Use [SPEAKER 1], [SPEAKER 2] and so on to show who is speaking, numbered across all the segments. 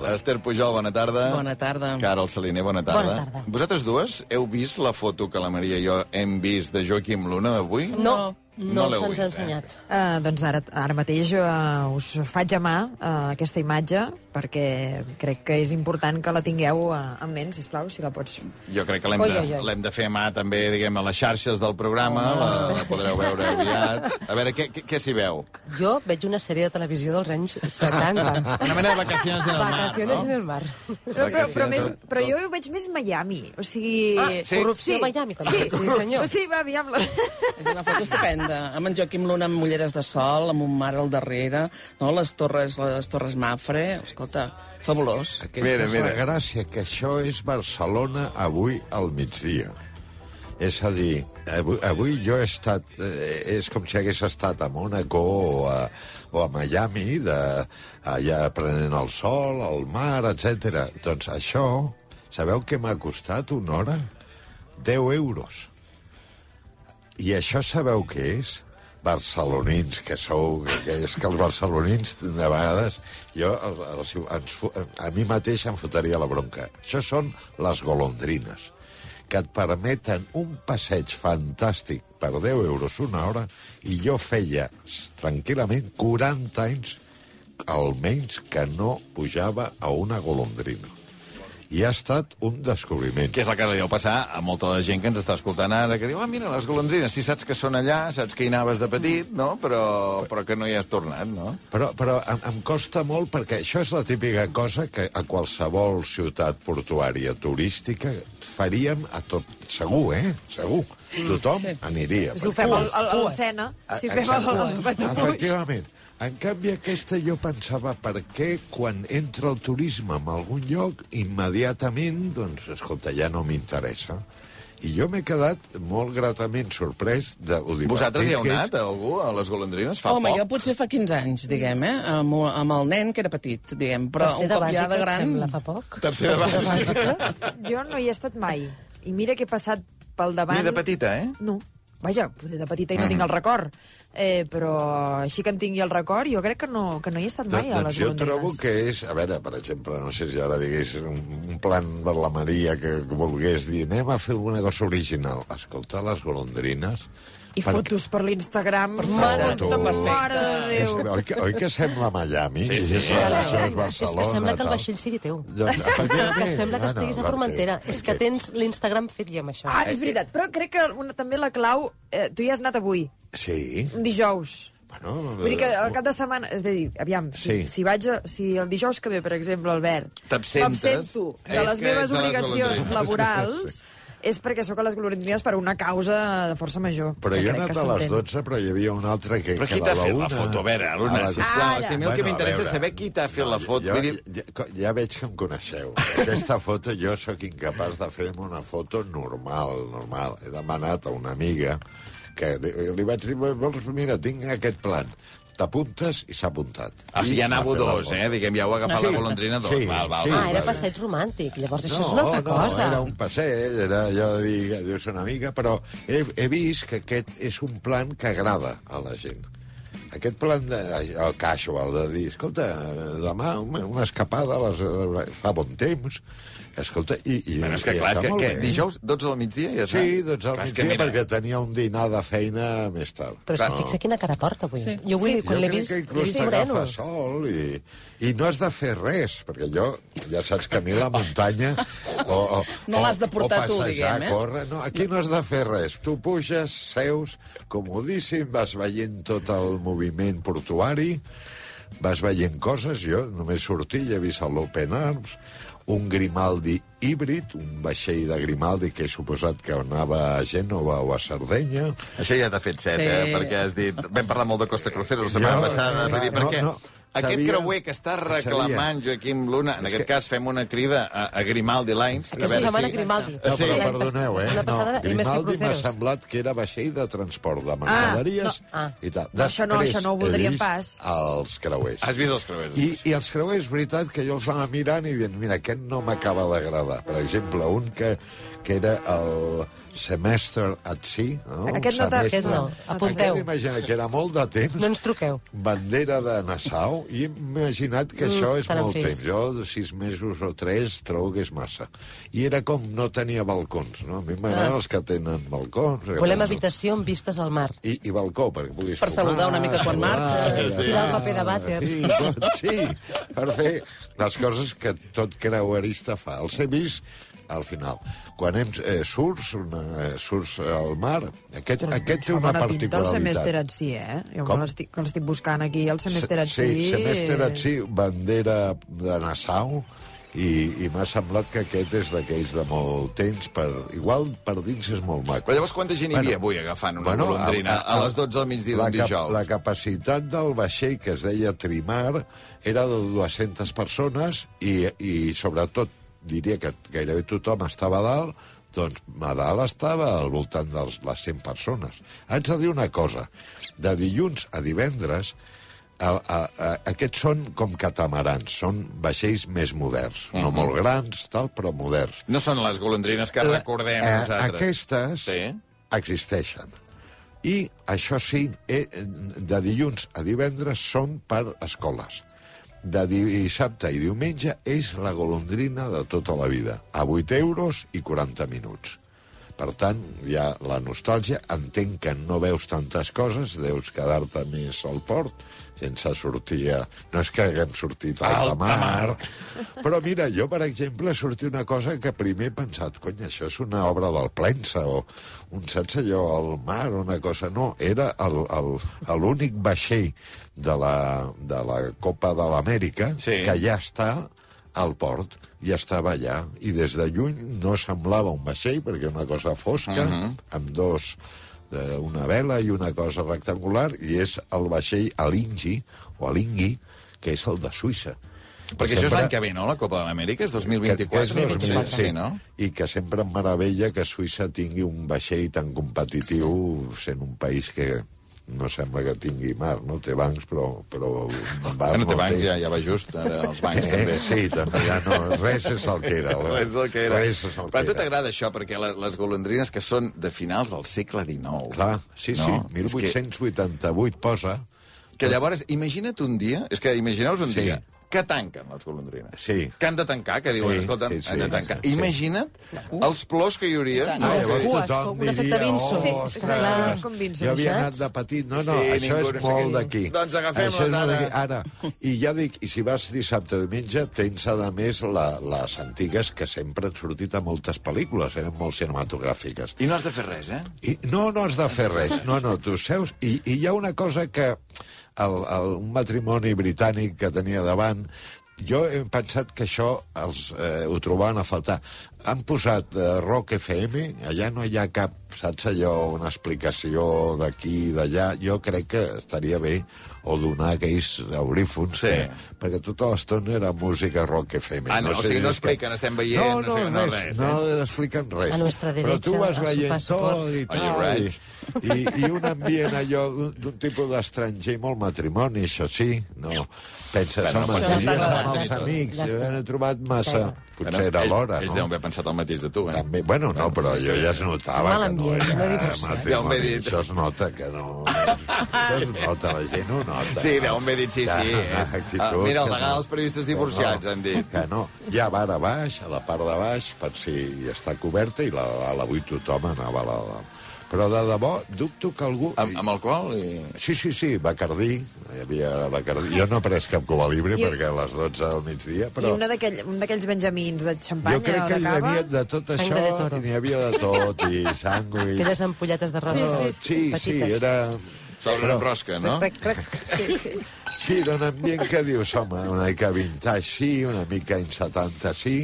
[SPEAKER 1] tarda. Esther Pujol, bona tarda.
[SPEAKER 2] Bona tarda.
[SPEAKER 1] Carol Saliner, bona tarda.
[SPEAKER 3] Bona tarda.
[SPEAKER 1] Vosaltres dues heu vist la foto que la Maria i jo hem vist de Joaquim Luna d'avui?
[SPEAKER 3] No, no,
[SPEAKER 1] l'heu
[SPEAKER 3] se'ns ha
[SPEAKER 1] vist, eh?
[SPEAKER 3] ensenyat.
[SPEAKER 4] Uh, doncs ara, ara mateix uh, us faig a mà uh, aquesta imatge perquè crec que és important que la tingueu uh, en ment, sisplau, si la pots...
[SPEAKER 1] Jo crec que l'hem de, l'hem de fer a mà també, diguem, a les xarxes del programa.
[SPEAKER 3] Oh,
[SPEAKER 1] la, la podreu veure aviat. A veure, què, què, què s'hi veu?
[SPEAKER 3] Jo veig una sèrie de televisió dels anys 70.
[SPEAKER 1] Una mena de vacacions en el mar,
[SPEAKER 3] Vacaciones en
[SPEAKER 1] no?
[SPEAKER 3] el mar.
[SPEAKER 4] Però, però, però, més, però jo ho veig més Miami, o sigui...
[SPEAKER 3] Ah,
[SPEAKER 1] Sí.
[SPEAKER 3] corrupció a Miami, també.
[SPEAKER 4] Sí,
[SPEAKER 3] Sí, senyor.
[SPEAKER 4] Sí, va, aviam. La...
[SPEAKER 2] És una foto estupenda, amb en Joaquim Luna amb mulleres de sol, amb un mar al darrere, no? les torres les torres Mafre, escolta, fabulós.
[SPEAKER 5] Aquesta
[SPEAKER 1] Mira,
[SPEAKER 5] és
[SPEAKER 1] mira.
[SPEAKER 5] la gràcia, que això és Barcelona avui al migdia. És a dir, avui, avui jo he estat... Eh, és com si hagués estat a Mónaco o a, o a Miami, de, allà prenent el sol, el mar, etc. Doncs això, sabeu què m'ha costat una hora? 10 euros. I això sabeu què és? barcelonins, que sou... Que és que els barcelonins, de vegades, jo els, els, a mi mateix em fotria la bronca. Això són les golondrines, que et permeten un passeig fantàstic per 10 euros una hora, i jo feia tranquil·lament 40 anys almenys que no pujava a una golondrina. I ha estat un descobriment.
[SPEAKER 1] Que és el que li deu passar a molta de gent que ens està escoltant ara, que diu, ah, mira, les golondrines, si saps que són allà, saps que hi anaves de petit, no? Però, però que no hi has tornat, no?
[SPEAKER 5] Però, però em, em costa molt perquè això és la típica cosa que a qualsevol ciutat portuària turística faríem a tot... Segur, eh? Segur. Tothom
[SPEAKER 2] Sí.
[SPEAKER 5] aniria.
[SPEAKER 4] Si ho fem al, al, al Sena, si fem el Batupuig...
[SPEAKER 5] Efectivament. En canvi, aquesta jo pensava per què quan entra el turisme en algun lloc, immediatament, doncs, escolta, ja no m'interessa. I jo m'he quedat molt gratament sorprès de... Ho dic,
[SPEAKER 1] Vosaltres hi heu
[SPEAKER 5] que és-
[SPEAKER 1] anat, algú, a les golondrines? Fa
[SPEAKER 2] Home,
[SPEAKER 1] poc?
[SPEAKER 2] jo potser fa 15 anys, diguem, eh? Amb, amb el nen, que era petit, diguem, però
[SPEAKER 3] Tercer
[SPEAKER 2] un
[SPEAKER 3] de
[SPEAKER 2] cop ja
[SPEAKER 3] bàsica,
[SPEAKER 2] de
[SPEAKER 3] et
[SPEAKER 2] gran...
[SPEAKER 3] sembla, fa poc?
[SPEAKER 1] Tercer de bàsica.
[SPEAKER 4] Jo no hi he estat mai. I mira que he passat pel davant...
[SPEAKER 1] Ni de petita, eh?
[SPEAKER 4] No. Vaja, potser de petita i no tinc el record. Eh, però així que en tingui el record, jo crec que no, que no hi he estat mai a
[SPEAKER 5] doncs
[SPEAKER 4] les
[SPEAKER 5] jo trobo que és... A veure, per exemple, no sé si ara digués un, un plan per la Maria que, que volgués dir anem a fer alguna cosa original. Escolta, les golondrines...
[SPEAKER 4] I
[SPEAKER 5] perquè-
[SPEAKER 4] fotos per l'Instagram.
[SPEAKER 2] Mare,
[SPEAKER 4] de
[SPEAKER 5] És,
[SPEAKER 4] Déu.
[SPEAKER 5] oi, que, oi que sembla Miami?
[SPEAKER 1] Sí, sí.
[SPEAKER 5] I això, això és Barcelona.
[SPEAKER 3] És que sembla que el vaixell sigui teu.
[SPEAKER 5] Doncs,
[SPEAKER 3] És que sembla que estiguis a
[SPEAKER 5] perquè-
[SPEAKER 3] Formentera. És que tens l'Instagram fet ja amb això.
[SPEAKER 4] Ah, és veritat, però crec que una, també la clau... Eh, tu hi has anat avui,
[SPEAKER 5] Sí.
[SPEAKER 4] dijous.
[SPEAKER 5] Bueno,
[SPEAKER 4] Vull dir que al cap de setmana... És a dir, aviam, si,
[SPEAKER 5] Sí.
[SPEAKER 4] si, vaig a, si el dijous que ve, per exemple, Albert,
[SPEAKER 1] T'absentes,
[SPEAKER 4] m'absento de
[SPEAKER 1] és
[SPEAKER 4] les meves
[SPEAKER 1] a
[SPEAKER 4] obligacions laborals, és perquè sóc a les golondrines per una causa de força major.
[SPEAKER 5] Però
[SPEAKER 4] que
[SPEAKER 5] jo he anat
[SPEAKER 4] que
[SPEAKER 5] a les
[SPEAKER 4] s'entén.
[SPEAKER 5] 12, però hi havia un altre que...
[SPEAKER 1] Però
[SPEAKER 5] que
[SPEAKER 1] qui t'ha fet la
[SPEAKER 5] una-
[SPEAKER 1] foto? A veure,
[SPEAKER 5] a
[SPEAKER 1] Luna,
[SPEAKER 5] les-
[SPEAKER 1] sisplau.
[SPEAKER 4] Ara.
[SPEAKER 1] Si a mi el que
[SPEAKER 5] Bueno, a
[SPEAKER 1] m'interessa és saber qui t'ha fet la foto.
[SPEAKER 5] Jo,
[SPEAKER 1] Vull dir,
[SPEAKER 5] ja, ja veig que em coneixeu. Aquesta foto jo sóc incapaç de fer-me una foto normal, normal. He demanat a una amiga que li, li vaig dir, vols, mira, tinc aquest plan. T'apuntes i s'ha apuntat.
[SPEAKER 1] Ah, o sigui,
[SPEAKER 5] I
[SPEAKER 1] ja
[SPEAKER 5] m'ha
[SPEAKER 1] anàveu
[SPEAKER 5] fet la
[SPEAKER 1] dos, eh? Diguem, ja heu agafat
[SPEAKER 5] Sí.
[SPEAKER 1] la golondrina dos.
[SPEAKER 5] Sí,
[SPEAKER 1] val, val,
[SPEAKER 5] sí.
[SPEAKER 3] Ah,
[SPEAKER 1] val,
[SPEAKER 3] era
[SPEAKER 1] val.
[SPEAKER 3] passeig romàntic. Llavors això és
[SPEAKER 5] No,
[SPEAKER 3] una altra
[SPEAKER 5] no,
[SPEAKER 3] cosa.
[SPEAKER 5] era un passeig, era allò de dir, dius una mica, però he, he vist que aquest és un plan que agrada a la gent. Aquest plan de, el casual, de dir, escolta, demà una, una escapada, a les, fa bon temps, escolta, i, i,
[SPEAKER 1] Bueno, és que
[SPEAKER 5] i
[SPEAKER 1] clar, és que, que dijous, 12 del migdia, ja està.
[SPEAKER 5] Sí, doncs al
[SPEAKER 1] Clar, és que
[SPEAKER 5] migdia,
[SPEAKER 1] mira,
[SPEAKER 5] perquè tenia un dinar de feina més tard.
[SPEAKER 3] Però és que
[SPEAKER 5] No.
[SPEAKER 3] fixa quina cara porta avui.
[SPEAKER 2] Sí.
[SPEAKER 3] Jo avui,
[SPEAKER 4] Sí.
[SPEAKER 3] quan l'he vist,
[SPEAKER 5] que
[SPEAKER 3] l'he vist moreno.
[SPEAKER 5] sol i, i no has de fer res, perquè jo, ja saps que a mi la muntanya... O, o,
[SPEAKER 2] No l'has de portar
[SPEAKER 5] o
[SPEAKER 2] tu,
[SPEAKER 5] passejar,
[SPEAKER 2] diguem, eh?
[SPEAKER 5] Córrer, no, aquí no has de fer res. Tu puges, seus, comodíssim, vas veient tot el moviment portuari, vas veient coses, jo només sortir i he vist l'Open Arms, un Grimaldi híbrid, un vaixell de Grimaldi que he suposat que anava a Gènova o a Sardenya,
[SPEAKER 1] Això ja t'ha fet set,
[SPEAKER 2] Sí.
[SPEAKER 1] eh? Perquè has dit... Vam parlar molt de Costa Crucero la setmana
[SPEAKER 5] Jo,
[SPEAKER 1] passada.
[SPEAKER 5] clar,
[SPEAKER 1] vull dir,
[SPEAKER 5] no,
[SPEAKER 1] perquè
[SPEAKER 5] no.
[SPEAKER 1] Aquest
[SPEAKER 5] Sabia-
[SPEAKER 1] creuer que està reclamant Joaquim Luna, en
[SPEAKER 5] És
[SPEAKER 1] aquest
[SPEAKER 5] que-
[SPEAKER 1] cas fem una crida a, a Grimaldi Lines. a
[SPEAKER 3] Aquesta setmana
[SPEAKER 1] si-
[SPEAKER 3] Grimaldi.
[SPEAKER 5] No,
[SPEAKER 1] Sí.
[SPEAKER 5] però perdoneu, eh?
[SPEAKER 3] La
[SPEAKER 5] No, Grimaldi m'ha semblat que era vaixell de transport de mercaderies
[SPEAKER 3] no. Ah.
[SPEAKER 5] i tal.
[SPEAKER 4] No, això no,
[SPEAKER 5] Després
[SPEAKER 4] això no ho voldríem pas.
[SPEAKER 5] Els creuers.
[SPEAKER 1] Has vist els creuers?
[SPEAKER 5] I, I els creuers, veritat, que jo els anava mirant i dient, mira, aquest no m'acaba d'agradar. Per exemple, un que, que era el, Semester at Sea. No?
[SPEAKER 4] Aquest no
[SPEAKER 5] Semestre.
[SPEAKER 3] Aquest no. Apunteu.
[SPEAKER 5] Aquest, imagina que era molt de temps.
[SPEAKER 3] No ens truqueu.
[SPEAKER 5] bandera de Nassau i he imaginat que
[SPEAKER 3] Mm,
[SPEAKER 5] això és molt
[SPEAKER 3] n'enfis.
[SPEAKER 5] temps. Jo, de sis mesos o tres, trobo que és massa. I era com no tenia balcons, no? A mi m'agraden
[SPEAKER 3] Ah.
[SPEAKER 5] els que tenen balcons.
[SPEAKER 3] Volem habitació amb vistes al mar.
[SPEAKER 5] I, i balcó, perquè puguis
[SPEAKER 2] Per
[SPEAKER 5] fumar,
[SPEAKER 2] saludar una mica quan marxes.
[SPEAKER 5] ja
[SPEAKER 3] Tirar el paper de vàter.
[SPEAKER 5] Sí, tot, sí, per fer les coses que tot creuerista fa. Els he vist al final. Quan hem, eh, surts, una, eh, surts al mar, aquest, aquest té una
[SPEAKER 4] pinta el
[SPEAKER 5] particularitat.
[SPEAKER 4] at Sea, eh? Jo
[SPEAKER 5] Com?
[SPEAKER 4] me l'estic que l'estic buscant aquí, el semester at Sea.
[SPEAKER 5] Sí, semester at Sea, bandera de Nassau, i, i m'ha semblat que aquest és d'aquells de molt temps, per, igual per dins és molt maco.
[SPEAKER 1] Però llavors quanta gent hi havia avui agafant una golondrina a, les 12 del migdia
[SPEAKER 5] la
[SPEAKER 1] d'un
[SPEAKER 5] cap-
[SPEAKER 1] dijous?
[SPEAKER 5] La capacitat del vaixell, que es deia Trimar, era de 200 persones i, i sobretot, diria que gairebé tothom estava a dalt, doncs a dalt estava al voltant de les 100 persones. Haig de dir una cosa. De dilluns a divendres, a, a, a, aquests són com catamarans, són vaixells més moderns.
[SPEAKER 1] Mhm.
[SPEAKER 5] No molt grans, tal, però moderns.
[SPEAKER 1] No són les golondrines que
[SPEAKER 5] La-
[SPEAKER 1] recordem
[SPEAKER 5] eh,
[SPEAKER 1] nosaltres.
[SPEAKER 5] Aquestes
[SPEAKER 1] Sí.
[SPEAKER 5] existeixen. I això sí, eh, de dilluns a divendres són per escoles. De dissabte i diumenge és la golondrina de tota la vida, a 8 euros i 40 minuts. Per tant, hi ha la nostàlgia, entenc que no veus tantes coses, deus quedar-te més al port, sense sortir a... No és que haguem sortit a Alta mar,
[SPEAKER 1] mar.
[SPEAKER 5] però mira, jo, per exemple, sortir una cosa que primer he pensat, cony, això és una obra del Plensa, o un, saps allò, al mar, una cosa... No, era l'únic vaixell de la, de la Copa de l'Amèrica
[SPEAKER 1] Sí.
[SPEAKER 5] que ja està al port, i estava allà. I des de lluny no semblava un vaixell, perquè una cosa fosca,
[SPEAKER 1] Mhm.
[SPEAKER 5] amb dos eh, una vela i una cosa rectangular, i és el vaixell Alingi, o Alingui, que és el de Suïssa.
[SPEAKER 1] Perquè això és l'any que ve, no? La Copa de l'Amèrica és 2024.
[SPEAKER 5] Que, que és 2000,
[SPEAKER 1] sí, sí, no?
[SPEAKER 5] I que sempre em meravella que Suïssa tingui un vaixell tan competitiu, sí. sent un país que no sembla que tingui mar, no? Té bancs, però... però va
[SPEAKER 1] Bueno, té bancs,
[SPEAKER 5] bé.
[SPEAKER 1] ja, ja va just. Ara els bancs,
[SPEAKER 5] Eh,
[SPEAKER 1] també.
[SPEAKER 5] Sí, també, ja no, res és el que era.
[SPEAKER 1] Res és el que era.
[SPEAKER 5] Res és el
[SPEAKER 1] Però a tu t'agrada això, perquè les, les golondrines que són de finals del segle XIX...
[SPEAKER 5] Clar, sí, sí,
[SPEAKER 1] no? És
[SPEAKER 5] 1888 posa...
[SPEAKER 1] Que, que llavors, imagina't un dia... És que imagineu-vos un
[SPEAKER 5] Sí.
[SPEAKER 1] dia que tanquen les golondrines.
[SPEAKER 5] Sí.
[SPEAKER 1] Que han de tancar, que diuen,
[SPEAKER 5] Sí,
[SPEAKER 1] escolta,
[SPEAKER 5] sí, sí,
[SPEAKER 1] han de tancar.
[SPEAKER 5] sí.
[SPEAKER 1] Imagina't els plors que hi hauria.
[SPEAKER 5] Ah,
[SPEAKER 2] No,
[SPEAKER 5] llavors
[SPEAKER 3] sí.
[SPEAKER 5] tothom diria... Oh,
[SPEAKER 3] Sí,
[SPEAKER 5] ostres,
[SPEAKER 3] clar.
[SPEAKER 4] És com Vinson,
[SPEAKER 5] jo havia
[SPEAKER 3] saps?
[SPEAKER 5] anat de petit. No, no,
[SPEAKER 1] Sí,
[SPEAKER 5] això és
[SPEAKER 1] no
[SPEAKER 5] molt d'aquí.
[SPEAKER 1] Doncs agafem-les ara.
[SPEAKER 5] Ara, i ja dic, i si vas dissabte o diumenge, tens, a més, la, les antigues que sempre han sortit a moltes pel·lícules, eren molt cinematogràfiques.
[SPEAKER 1] I no has de fer res, eh?
[SPEAKER 5] I no, no has de fer res. No, no, tu seus... I, i hi ha una cosa que el, el, un matrimoni britànic que tenia davant jo he pensat que això els, eh, ho trobaven a faltar. Han posat eh, Rock FM, allà no hi ha cap, saps allò, una explicació d'aquí i d'allà. Jo crec que estaria bé o donar aquells aurífons,
[SPEAKER 1] Sí.
[SPEAKER 5] que, perquè tota l'estona era música Rock FM.
[SPEAKER 1] Ah, no, o
[SPEAKER 5] sé
[SPEAKER 1] sigui, no
[SPEAKER 5] és que-
[SPEAKER 1] expliquen, estem veient,
[SPEAKER 5] No,
[SPEAKER 1] no
[SPEAKER 5] no,
[SPEAKER 1] sé, no
[SPEAKER 5] res,
[SPEAKER 1] res,
[SPEAKER 5] no
[SPEAKER 1] eh?
[SPEAKER 5] expliquen res.
[SPEAKER 3] A nuestra
[SPEAKER 5] Però tu
[SPEAKER 3] derecha,
[SPEAKER 5] vas veient tot i tal,
[SPEAKER 1] right?
[SPEAKER 5] i, i, i un ambient allò d'un tipus d'estranger, molt matrimoni, això sí, no. Penses, home,
[SPEAKER 1] no pots
[SPEAKER 5] ja
[SPEAKER 1] estar
[SPEAKER 5] amb
[SPEAKER 1] agradant
[SPEAKER 5] els
[SPEAKER 1] i tot.
[SPEAKER 5] amics,
[SPEAKER 3] Ja està.
[SPEAKER 5] he Potser era l'hora, no?
[SPEAKER 1] Ells deuen haver pensat el mateix de tu, eh?
[SPEAKER 5] També, bueno, no, però jo ja es notava que no era matrimoni.
[SPEAKER 1] Ja dit.
[SPEAKER 5] Això es nota que no... Això es nota, la gent ho nota.
[SPEAKER 1] Sí, deuen haver dit sí,
[SPEAKER 5] Ja,
[SPEAKER 1] sí.
[SPEAKER 5] una
[SPEAKER 1] És,
[SPEAKER 5] actitud
[SPEAKER 1] ah, mira, el
[SPEAKER 5] no.
[SPEAKER 1] dels periodistes divorciats,
[SPEAKER 5] no,
[SPEAKER 1] han dit.
[SPEAKER 5] Que no. Hi ha bar a baix, a la part de baix, per si està coberta, i la, a la 8 tothom anava a la... Però de debò, dubto que algú...
[SPEAKER 1] Amb, amb alcohol i...
[SPEAKER 5] Sí, sí, sí, Bacardí. Hi havia Bacardí. Jo no he pres cap Cuba Libre
[SPEAKER 4] I-
[SPEAKER 5] perquè a les 12 del migdia,
[SPEAKER 4] I
[SPEAKER 5] però...
[SPEAKER 4] una d'aquell, un d'aquells benjamins de xampanya
[SPEAKER 5] Jo crec que hi havia de tot això,
[SPEAKER 3] de
[SPEAKER 5] i n'hi havia de tot, i sàndwich...
[SPEAKER 3] Aquelles ampolletes de rosa
[SPEAKER 4] Sí, sí,
[SPEAKER 5] Sí, sí,
[SPEAKER 3] petites.
[SPEAKER 5] era...
[SPEAKER 1] Sobre una rosca, no?
[SPEAKER 3] Rec, rec.
[SPEAKER 4] Sí, sí.
[SPEAKER 5] Sí, era un ambient que dius, home, una mica vintage sí, una mica in 70 sí,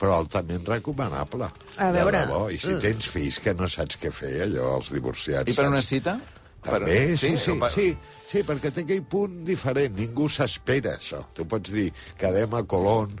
[SPEAKER 5] però altament recomanable.
[SPEAKER 4] A
[SPEAKER 5] De
[SPEAKER 4] veure.
[SPEAKER 5] debò. I si tens fills que no saps què fer, allò, els divorciats...
[SPEAKER 1] I per una cita?
[SPEAKER 5] També, sí, sí, sí, sí, perquè té aquell punt diferent. Ningú s'espera, això. Tu pots dir, quedem a Colón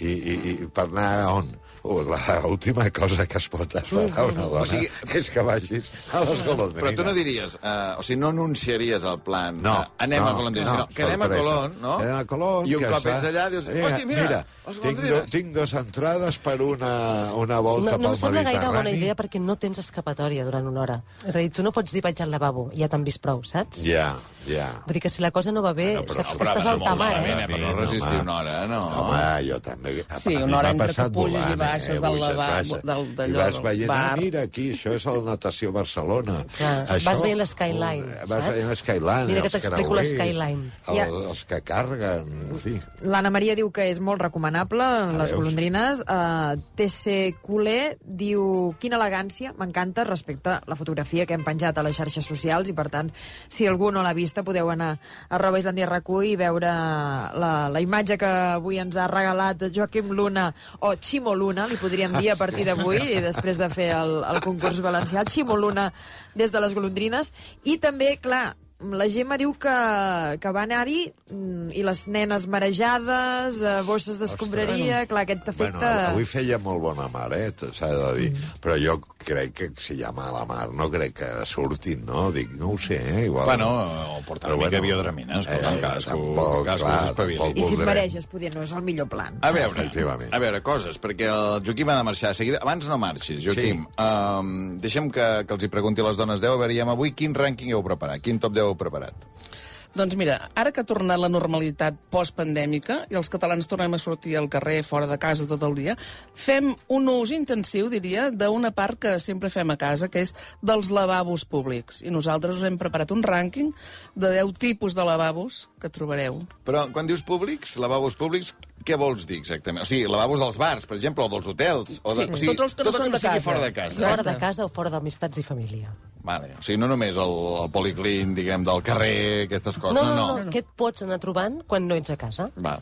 [SPEAKER 5] i, i, i per anar on? L'última cosa que es pot esperar a una dona
[SPEAKER 1] O sigui-
[SPEAKER 5] és que vagis a les golondrines.
[SPEAKER 1] Però tu no diries, uh, o sigui, no anunciaries el plan,
[SPEAKER 5] No,
[SPEAKER 1] que anem
[SPEAKER 5] no,
[SPEAKER 1] a Colondrina,
[SPEAKER 5] no,
[SPEAKER 1] sinó que anem a. Colón, no?
[SPEAKER 5] Anem a Colón.
[SPEAKER 1] I un
[SPEAKER 5] que
[SPEAKER 1] cop ets allà dius,
[SPEAKER 5] Eh,
[SPEAKER 1] hosti, mira,
[SPEAKER 5] mira tinc, do,
[SPEAKER 1] golondrines.
[SPEAKER 5] tinc dos entrades per una, una volta
[SPEAKER 3] No, no em
[SPEAKER 5] pel
[SPEAKER 3] sembla gaire bona
[SPEAKER 5] Mediterrani.
[SPEAKER 3] idea perquè no tens escapatòria durant una hora. És a dir, tu no pots dir vaig al lavabo, ja t'han vist prou, saps?
[SPEAKER 5] Ja, ja.
[SPEAKER 3] Vull dir que si la cosa no va bé,
[SPEAKER 5] Bueno, però-
[SPEAKER 3] saps que estàs al tamar, eh?
[SPEAKER 1] per no resistir una hora, no?
[SPEAKER 5] Home, jo també.
[SPEAKER 2] Sí, una hora entre que puges i
[SPEAKER 5] volant,
[SPEAKER 2] baixes
[SPEAKER 5] eh?
[SPEAKER 2] del lavabo, del- d'allò
[SPEAKER 5] I vas veient,
[SPEAKER 2] bar.
[SPEAKER 5] ah, mira, aquí, això és el Natació Barcelona.
[SPEAKER 3] Clar, vas veient l'Skyline,
[SPEAKER 5] Vas
[SPEAKER 3] saps?
[SPEAKER 5] veient l'Skyline.
[SPEAKER 3] Mira que t'explico l'Skyline.
[SPEAKER 5] El,
[SPEAKER 4] Ja.
[SPEAKER 5] Els que carreguen, en fi.
[SPEAKER 4] L'Anna Maria diu que és molt recomanable, les
[SPEAKER 5] veus?
[SPEAKER 4] golondrines. Uh, TC Culer diu, quina elegància, m'encanta, respecte a la fotografia que hem penjat a les xarxes socials, i per tant, si algú no l'ha vista, podeu anar a arroba Islàndia RQ i veure la, la imatge que avui ens ha regalat Joaquim Luna, o Ximo Luna, li podríem dir a partir d'avui, i després de fer el, el concurs valencià, Ximo Luna des de les golondrines. I també, clar, la Gemma diu que, que va anar-hi mm, i les nenes marejades, eh, bosses d'escombraria, clar, aquest efecte...
[SPEAKER 5] Bueno, avui feia molt bona mar, eh, s'ha de dir. Mm. Però jo crec que si hi ha mala mar, no crec que surtin, no? Dic, no ho sé, eh? Igual...
[SPEAKER 1] Bueno, o portar una mica
[SPEAKER 5] bueno,
[SPEAKER 1] biodramines, però en
[SPEAKER 5] eh,
[SPEAKER 1] casco,
[SPEAKER 5] tampoc,
[SPEAKER 1] casco
[SPEAKER 5] clar,
[SPEAKER 1] s'espavili.
[SPEAKER 5] tampoc
[SPEAKER 4] I si et mareges, poder no és el millor plan.
[SPEAKER 1] A veure,
[SPEAKER 5] Efectivament.
[SPEAKER 1] a veure, coses, perquè el Joaquim ha de marxar de seguida. Abans no marxis, Joaquim. Sí. Um, deixem que, que els hi pregunti a les dones 10, a veure, avui quin rànquing heu preparat? Quin top 10 heu preparat?
[SPEAKER 2] Doncs mira, ara que ha tornat la normalitat postpandèmica i els catalans tornem a sortir al carrer, fora de casa tot el dia, fem un ús intensiu, diria, d'una part que sempre fem a casa, que és dels lavabos públics. I nosaltres us hem preparat un rànquing de 10 tipus de lavabos que trobareu.
[SPEAKER 1] Però quan dius públics, lavabos públics, què vols dir exactament? O sigui, lavabos dels bars, per exemple, o dels hotels. O de,
[SPEAKER 2] Sí,
[SPEAKER 1] o sigui,
[SPEAKER 2] tots els que no
[SPEAKER 1] tot
[SPEAKER 2] són de casa.
[SPEAKER 1] fora de casa.
[SPEAKER 2] Exacte.
[SPEAKER 3] Fora de casa o fora d'amistats i família.
[SPEAKER 1] Vale. O sigui, no només el, el policlín, diguem, del carrer, aquestes coses.
[SPEAKER 3] No, no, no, què et pots anar trobant quan no ets a casa?
[SPEAKER 1] Va.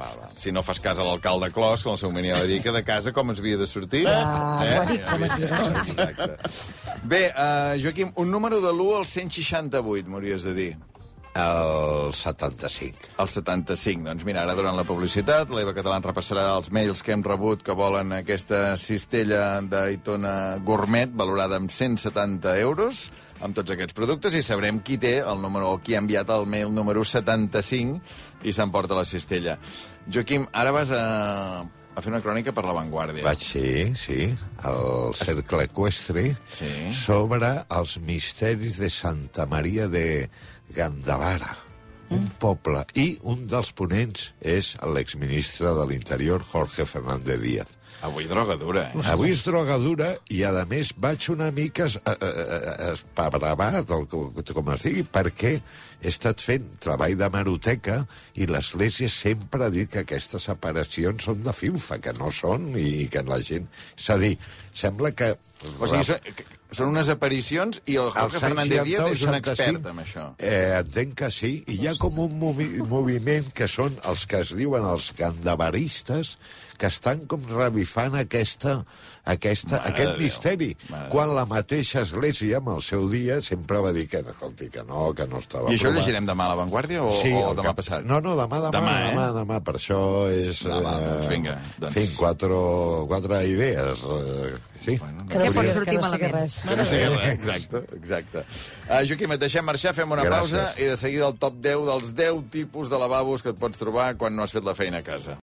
[SPEAKER 1] Va, va. Si no fas cas a l'alcalde Clos, com el seu mania va dir, que de casa com es havia de sortir?
[SPEAKER 3] Ah, ha dit, com es havia de sortir.
[SPEAKER 1] Exacte. Bé, uh, Joaquim, un número de l'1 al 168, m'hauries de dir.
[SPEAKER 5] El 75.
[SPEAKER 1] El 75. Doncs mira, ara durant la publicitat, l'Eva Català ens repassarà els mails que hem rebut que volen aquesta cistella d'Aitona Gourmet valorada amb 170 euros amb tots aquests productes i sabrem qui té el número o qui ha enviat el mail número 75 i s'emporta la cistella. Joaquim, ara vas a, a fer una crònica per La Vanguardia.
[SPEAKER 5] Vaig ser, sí, al Cercle Equestre
[SPEAKER 1] Sí.
[SPEAKER 5] sobre els misteris de Santa Maria de Gandavara, un poble. I un dels ponents és l'exministre de l'Interior, Jorge Fernández Díaz.
[SPEAKER 1] Avui droga dura, eh?
[SPEAKER 5] Avui és drogadura i, a més, vaig una mica es- eh, eh, espabravat, com, com es digui, perquè he estat fent treball de maroteca i l'Església sempre ha dit que aquestes aparicions són de filfa, que no són, i que la gent... És a dir, sembla que...
[SPEAKER 1] O sigui, són, unes aparicions i el Jorge Fernández Díaz és un expert en això.
[SPEAKER 5] Eh, entenc que sí. I hi ha com un movi moviment que són els que es diuen els gandavaristes, que estan com revifant aquesta, aquesta,
[SPEAKER 1] Mare
[SPEAKER 5] aquest
[SPEAKER 1] Déu.
[SPEAKER 5] misteri.
[SPEAKER 1] Mare
[SPEAKER 5] Quan la mateixa església, amb el seu dia, sempre va dir que, escolti, que no, que no estava
[SPEAKER 1] I això ho
[SPEAKER 5] aprovat.
[SPEAKER 1] llegirem demà a La Vanguardia o,
[SPEAKER 5] Sí,
[SPEAKER 1] o demà
[SPEAKER 5] que-
[SPEAKER 1] passat?
[SPEAKER 5] No, no, demà, demà,
[SPEAKER 1] Demà,
[SPEAKER 5] demà,
[SPEAKER 1] eh?
[SPEAKER 5] demà, per això és...
[SPEAKER 1] Demà, doncs vinga, doncs.
[SPEAKER 5] En fi, quatre, quatre idees. Eh, sí.
[SPEAKER 1] Bueno,
[SPEAKER 3] Que no,
[SPEAKER 4] Ja pot sortir
[SPEAKER 3] que no
[SPEAKER 4] malament.
[SPEAKER 3] res.
[SPEAKER 1] Que no sigui res, exacte, exacte. Uh, Joaquim, et deixem marxar, fem una
[SPEAKER 5] Gràcies.
[SPEAKER 1] pausa i de seguida el top 10 dels 10 tipus de lavabos que et pots trobar quan no has fet la feina a casa.